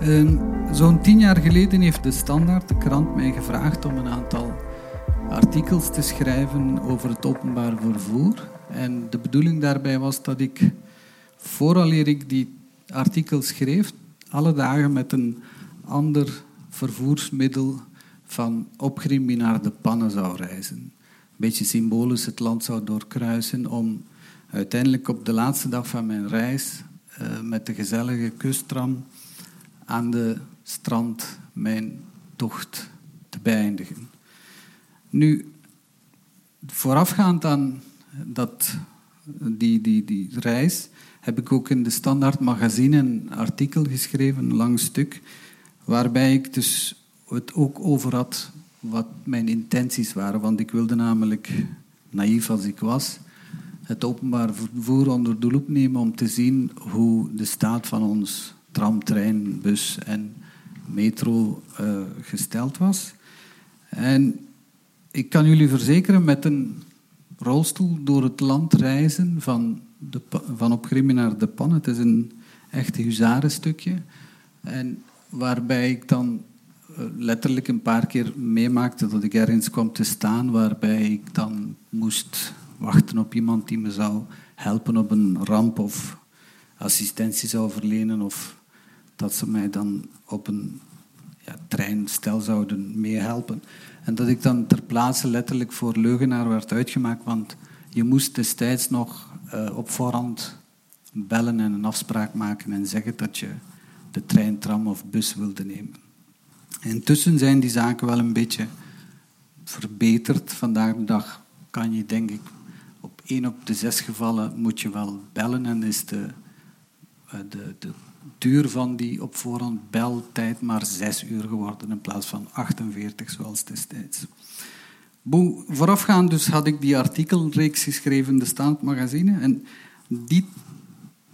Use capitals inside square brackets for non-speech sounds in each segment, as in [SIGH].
Ehm, zo'n tien jaar geleden heeft de Standaard, de krant, mij gevraagd om een aantal artikels te schrijven over het openbaar vervoer. En de bedoeling daarbij was dat ik, vooraleer ik die artikels schreef, alle dagen met een ander vervoersmiddel van Opgrimmi naar de Pannen zou reizen. Een beetje symbolisch het land zou doorkruisen om uiteindelijk op de laatste dag van mijn reis uh, met de gezellige kusttram aan de strand mijn tocht te beëindigen. Nu, voorafgaand aan dat, die, die, die reis heb ik ook in de Standaard Magazine een artikel geschreven, een lang stuk, waarbij ik dus het ook over had wat mijn intenties waren. Want ik wilde namelijk, naïef als ik was, het openbaar vervoer onder de loep nemen om te zien hoe de staat van ons tram, trein, bus en metro uh, gesteld was. En ik kan jullie verzekeren, met een rolstoel door het land reizen van, de, van op naar de Pan. Het is een echt huzarenstukje. En waarbij ik dan eh, letterlijk een paar keer meemaakte dat ik ergens kwam te staan waarbij ik dan moest wachten op iemand die me zou helpen op een ramp of assistentie zou verlenen of dat ze mij dan op een ja, treinstel zouden meehelpen. En dat ik dan ter plaatse letterlijk voor leugenaar werd uitgemaakt, want je moest destijds nog uh, op voorhand bellen en een afspraak maken en zeggen dat je de trein, tram of bus wilde nemen. Intussen zijn die zaken wel een beetje verbeterd. Vandaag de dag kan je denk ik op één op de zes gevallen moet je wel bellen en is de, eh, de, de duur van die op voorhand beltijd maar zes uur geworden in plaats van 48 zoals destijds. voorafgaand dus had ik die artikelreeks geschreven in de Staandmagazine en die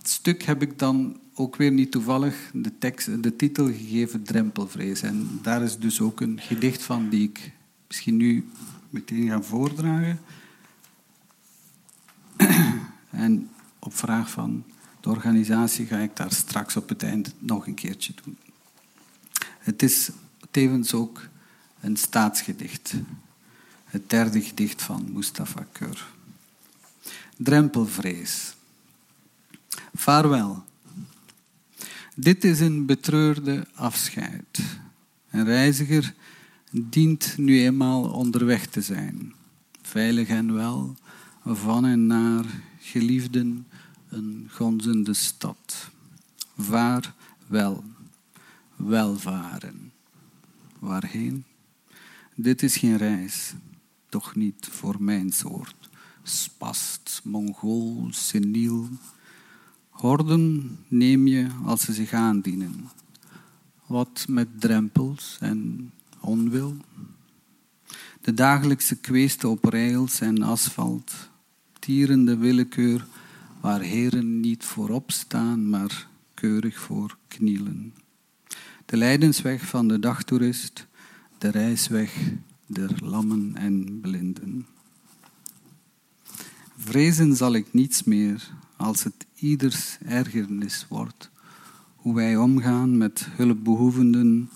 stuk heb ik dan ook weer niet toevallig de, tekst, de titel gegeven Drempelvrees. En daar is dus ook een gedicht van die ik misschien nu meteen ga voordragen. [CLEARS THROAT] en op vraag van de organisatie ga ik daar straks op het eind nog een keertje doen. Het is tevens ook een staatsgedicht. Het derde gedicht van Mustafa Keur. Drempelvrees. Vaarwel. Dit is een betreurde afscheid. Een reiziger dient nu eenmaal onderweg te zijn. Veilig en wel, van en naar geliefden een gonzende stad. Vaar wel, welvaren. Waarheen? Dit is geen reis, toch niet voor mijn soort. Spast, Mongool, seniel. Horden neem je als ze zich aandienen. Wat met drempels en onwil? De dagelijkse kweesten op rails en asfalt, tierende willekeur waar heren niet voorop staan, maar keurig voor knielen. De lijdensweg van de dagtoerist, de reisweg der lammen en blinden. Vrezen zal ik niets meer als het ieders ergernis wordt, hoe wij omgaan met hulpbehoevenden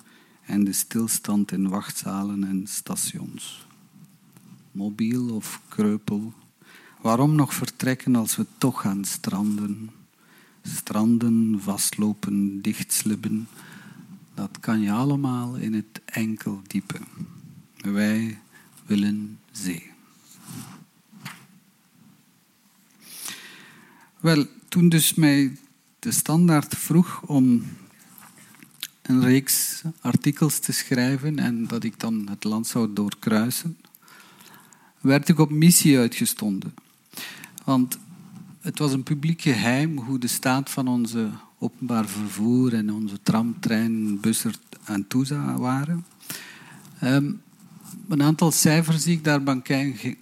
en de stilstand in wachtzalen en stations. Mobiel of kreupel, Waarom nog vertrekken als we toch gaan stranden? Stranden, vastlopen, dichtslibben, dat kan je allemaal in het enkel diepe. Wij willen zee. Wel, toen dus mij de standaard vroeg om een reeks artikels te schrijven en dat ik dan het land zou doorkruisen, werd ik op missie uitgestonden. Want het was een publiek geheim hoe de staat van onze openbaar vervoer en onze tram, trein, bus er aan toe waren. Um, een aantal cijfers die ik daarbij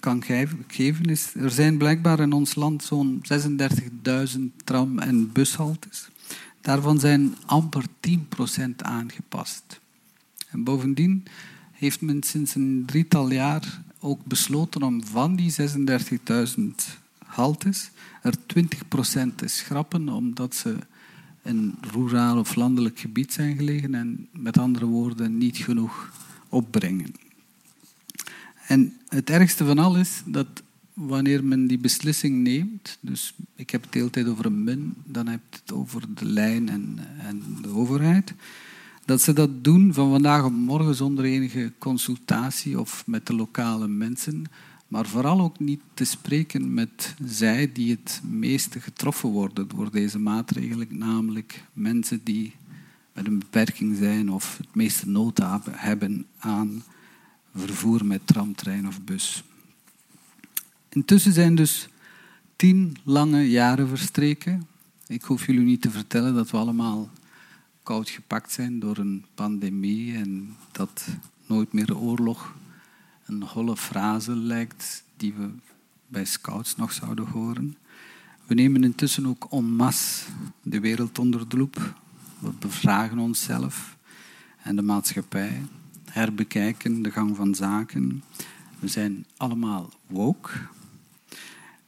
kan geven is... Er zijn blijkbaar in ons land zo'n 36.000 tram- en bushaltes. Daarvan zijn amper 10% aangepast. En bovendien heeft men sinds een drietal jaar ook besloten om van die 36.000 er 20% te schrappen, omdat ze in ruraal of landelijk gebied zijn gelegen en met andere woorden niet genoeg opbrengen. En het ergste van alles is dat wanneer men die beslissing neemt, dus ik heb het de hele tijd over een min, dan heb je het over de lijn en, en de overheid, dat ze dat doen van vandaag op morgen zonder enige consultatie of met de lokale mensen, maar vooral ook niet te spreken met zij die het meeste getroffen worden door deze maatregelen, namelijk mensen die met een beperking zijn of het meeste nood hebben aan vervoer met tram, trein of bus. Intussen zijn dus tien lange jaren verstreken. Ik hoef jullie niet te vertellen dat we allemaal koud gepakt zijn door een pandemie en dat nooit meer oorlog een holle frase lijkt die we bij scouts nog zouden horen. We nemen intussen ook en masse de wereld onder de loep. We bevragen onszelf en de maatschappij, herbekijken de gang van zaken. We zijn allemaal woke.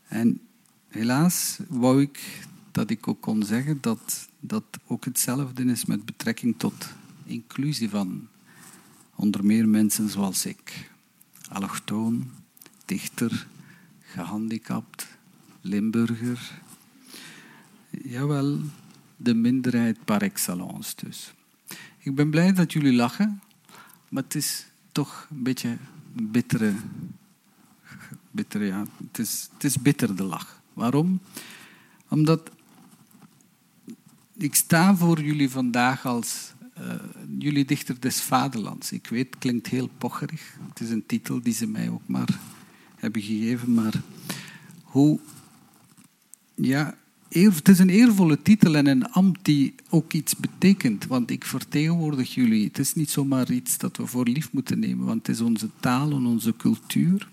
En helaas wou ik dat ik ook kon zeggen dat dat ook hetzelfde is met betrekking tot inclusie van onder meer mensen zoals ik. Allochtoon, dichter, gehandicapt, Limburger. Jawel, de minderheid par excellence dus. Ik ben blij dat jullie lachen, maar het is toch een beetje bittere... bittere ja, het is, het is bitter de lach. Waarom? Omdat ik sta voor jullie vandaag als uh, jullie dichter des vaderlands. Ik weet, het klinkt heel pocherig. Het is een titel die ze mij ook maar hebben gegeven. Maar hoe... Ja, het is een eervolle titel en een ambt die ook iets betekent. Want ik vertegenwoordig jullie. Het is niet zomaar iets dat we voor lief moeten nemen. Want het is onze taal en onze cultuur.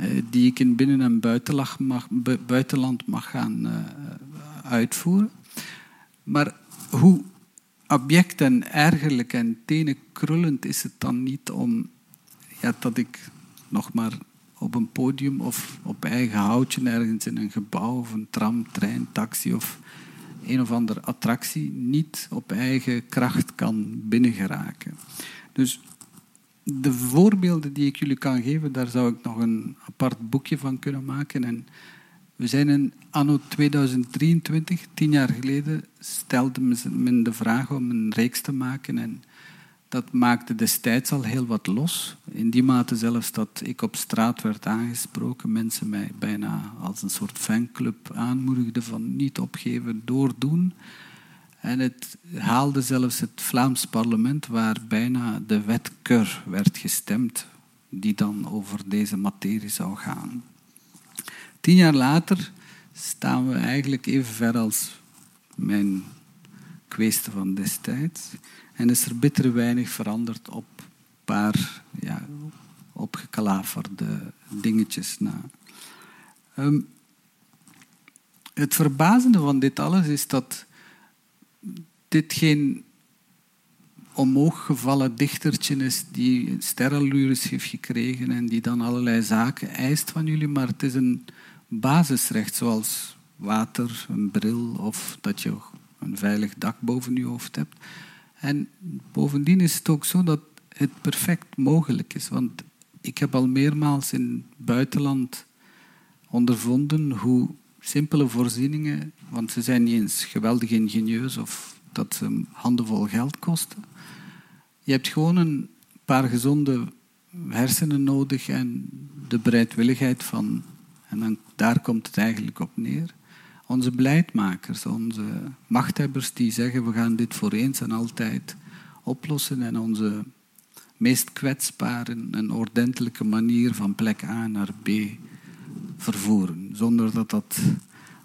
Uh, die ik in binnen- en buitenland mag, buitenland mag gaan uh, uitvoeren. Maar hoe abject en ergerlijk en tenenkrullend is het dan niet om ja, dat ik nog maar op een podium of op eigen houtje ergens in een gebouw of een tram, trein, taxi of een of andere attractie niet op eigen kracht kan binnengeraken. Dus de voorbeelden die ik jullie kan geven, daar zou ik nog een apart boekje van kunnen maken. En we zijn in anno 2023, tien jaar geleden, stelde men de vraag om een reeks te maken. En dat maakte destijds al heel wat los. In die mate zelfs dat ik op straat werd aangesproken, mensen mij bijna als een soort fanclub aanmoedigden van niet opgeven, doordoen. En het haalde zelfs het Vlaams parlement, waar bijna de wet Keur werd gestemd, die dan over deze materie zou gaan. Tien jaar later staan we eigenlijk even ver als mijn kweesten van destijds. En is er bitter weinig veranderd op een paar ja, opgekalaferde dingetjes na. Um, het verbazende van dit alles is dat dit geen omhooggevallen dichtertje is die sterrenlures heeft gekregen en die dan allerlei zaken eist van jullie, maar het is een basisrecht zoals water, een bril of dat je een veilig dak boven je hoofd hebt. En bovendien is het ook zo dat het perfect mogelijk is. Want ik heb al meermaals in het buitenland ondervonden hoe simpele voorzieningen, want ze zijn niet eens geweldig ingenieus of dat ze handenvol geld kosten. Je hebt gewoon een paar gezonde hersenen nodig en de bereidwilligheid van en dan, daar komt het eigenlijk op neer. Onze beleidmakers, onze machthebbers die zeggen we gaan dit voor eens en altijd oplossen en onze meest kwetsbaren een ordentelijke manier van plek A naar B vervoeren. Zonder dat dat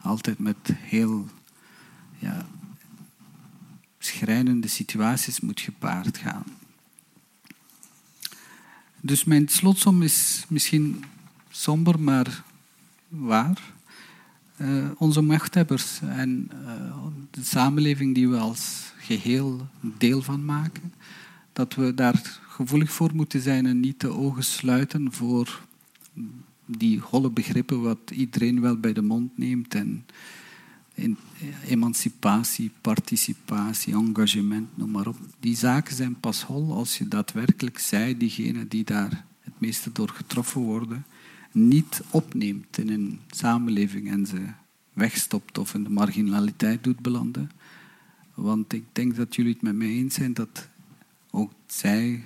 altijd met heel ja, schrijnende situaties moet gepaard gaan. Dus mijn slotsom is misschien somber, maar waar. Uh, onze machthebbers en uh, de samenleving die we als geheel deel van maken, dat we daar gevoelig voor moeten zijn en niet de ogen sluiten voor die holle begrippen wat iedereen wel bij de mond neemt en emancipatie, participatie, engagement, noem maar op. Die zaken zijn pas hol als je daadwerkelijk zij, diegenen die daar het meeste door getroffen worden, niet opneemt in een samenleving en ze wegstopt of in de marginaliteit doet belanden. Want ik denk dat jullie het met mij eens zijn dat ook zij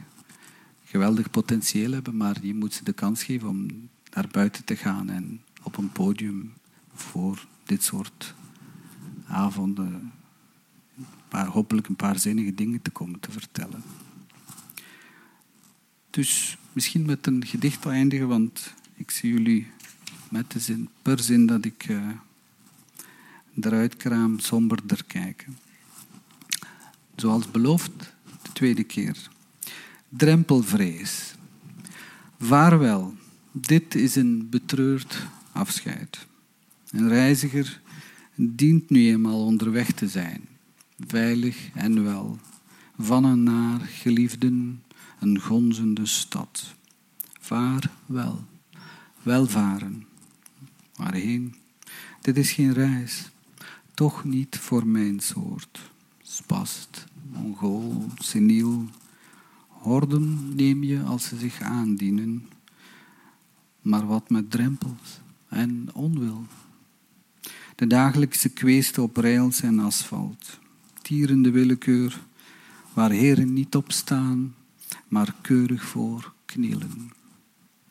geweldig potentieel hebben, maar je moet ze de kans geven om naar buiten te gaan en op een podium voor dit soort avonden maar hopelijk een paar zinnige dingen te komen te vertellen. Dus misschien met een gedicht eindigen, want ik zie jullie met de zin, per zin dat ik uh, eruit kraam somberder kijken. Zoals beloofd, de tweede keer. Drempelvrees. Vaarwel, dit is een betreurd afscheid. Een reiziger dient nu eenmaal onderweg te zijn, veilig en wel, van en naar geliefden, een gonzende stad. Vaar wel, welvaren. Waarheen? Dit is geen reis, toch niet voor mijn soort. Spast, Mongool, seniel, horden neem je als ze zich aandienen, maar wat met drempels en onwil. De dagelijkse kweesten op rails en asfalt, tierende willekeur, waar heren niet op staan, maar keurig voor knielen.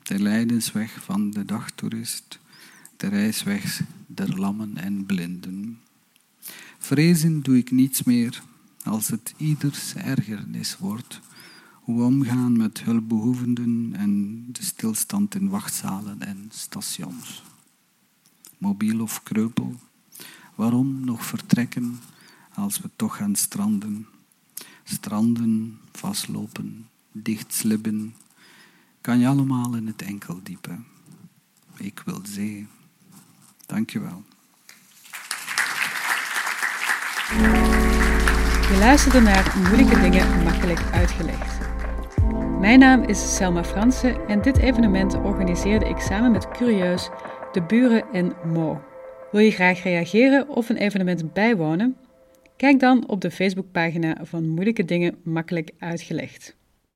De lijdensweg van de dagtoerist, de reisweg der lammen en blinden. Vrezen doe ik niets meer als het ieders ergernis wordt hoe omgaan met hulpbehoevenden en de stilstand in wachtzalen en stations. Mobiel of kreupel, waarom nog vertrekken als we toch gaan stranden? Stranden, vastlopen, dichtslippen, kan je allemaal in het enkel diepen. Ik wil zee. Dankjewel. Je luisterde naar Moeilijke Dingen Makkelijk Uitgelegd. Mijn naam is Selma Fransen en dit evenement organiseerde ik samen met Curieus, De Buren en Mo. Wil je graag reageren of een evenement bijwonen? Kijk dan op de Facebookpagina van Moeilijke Dingen Makkelijk Uitgelegd.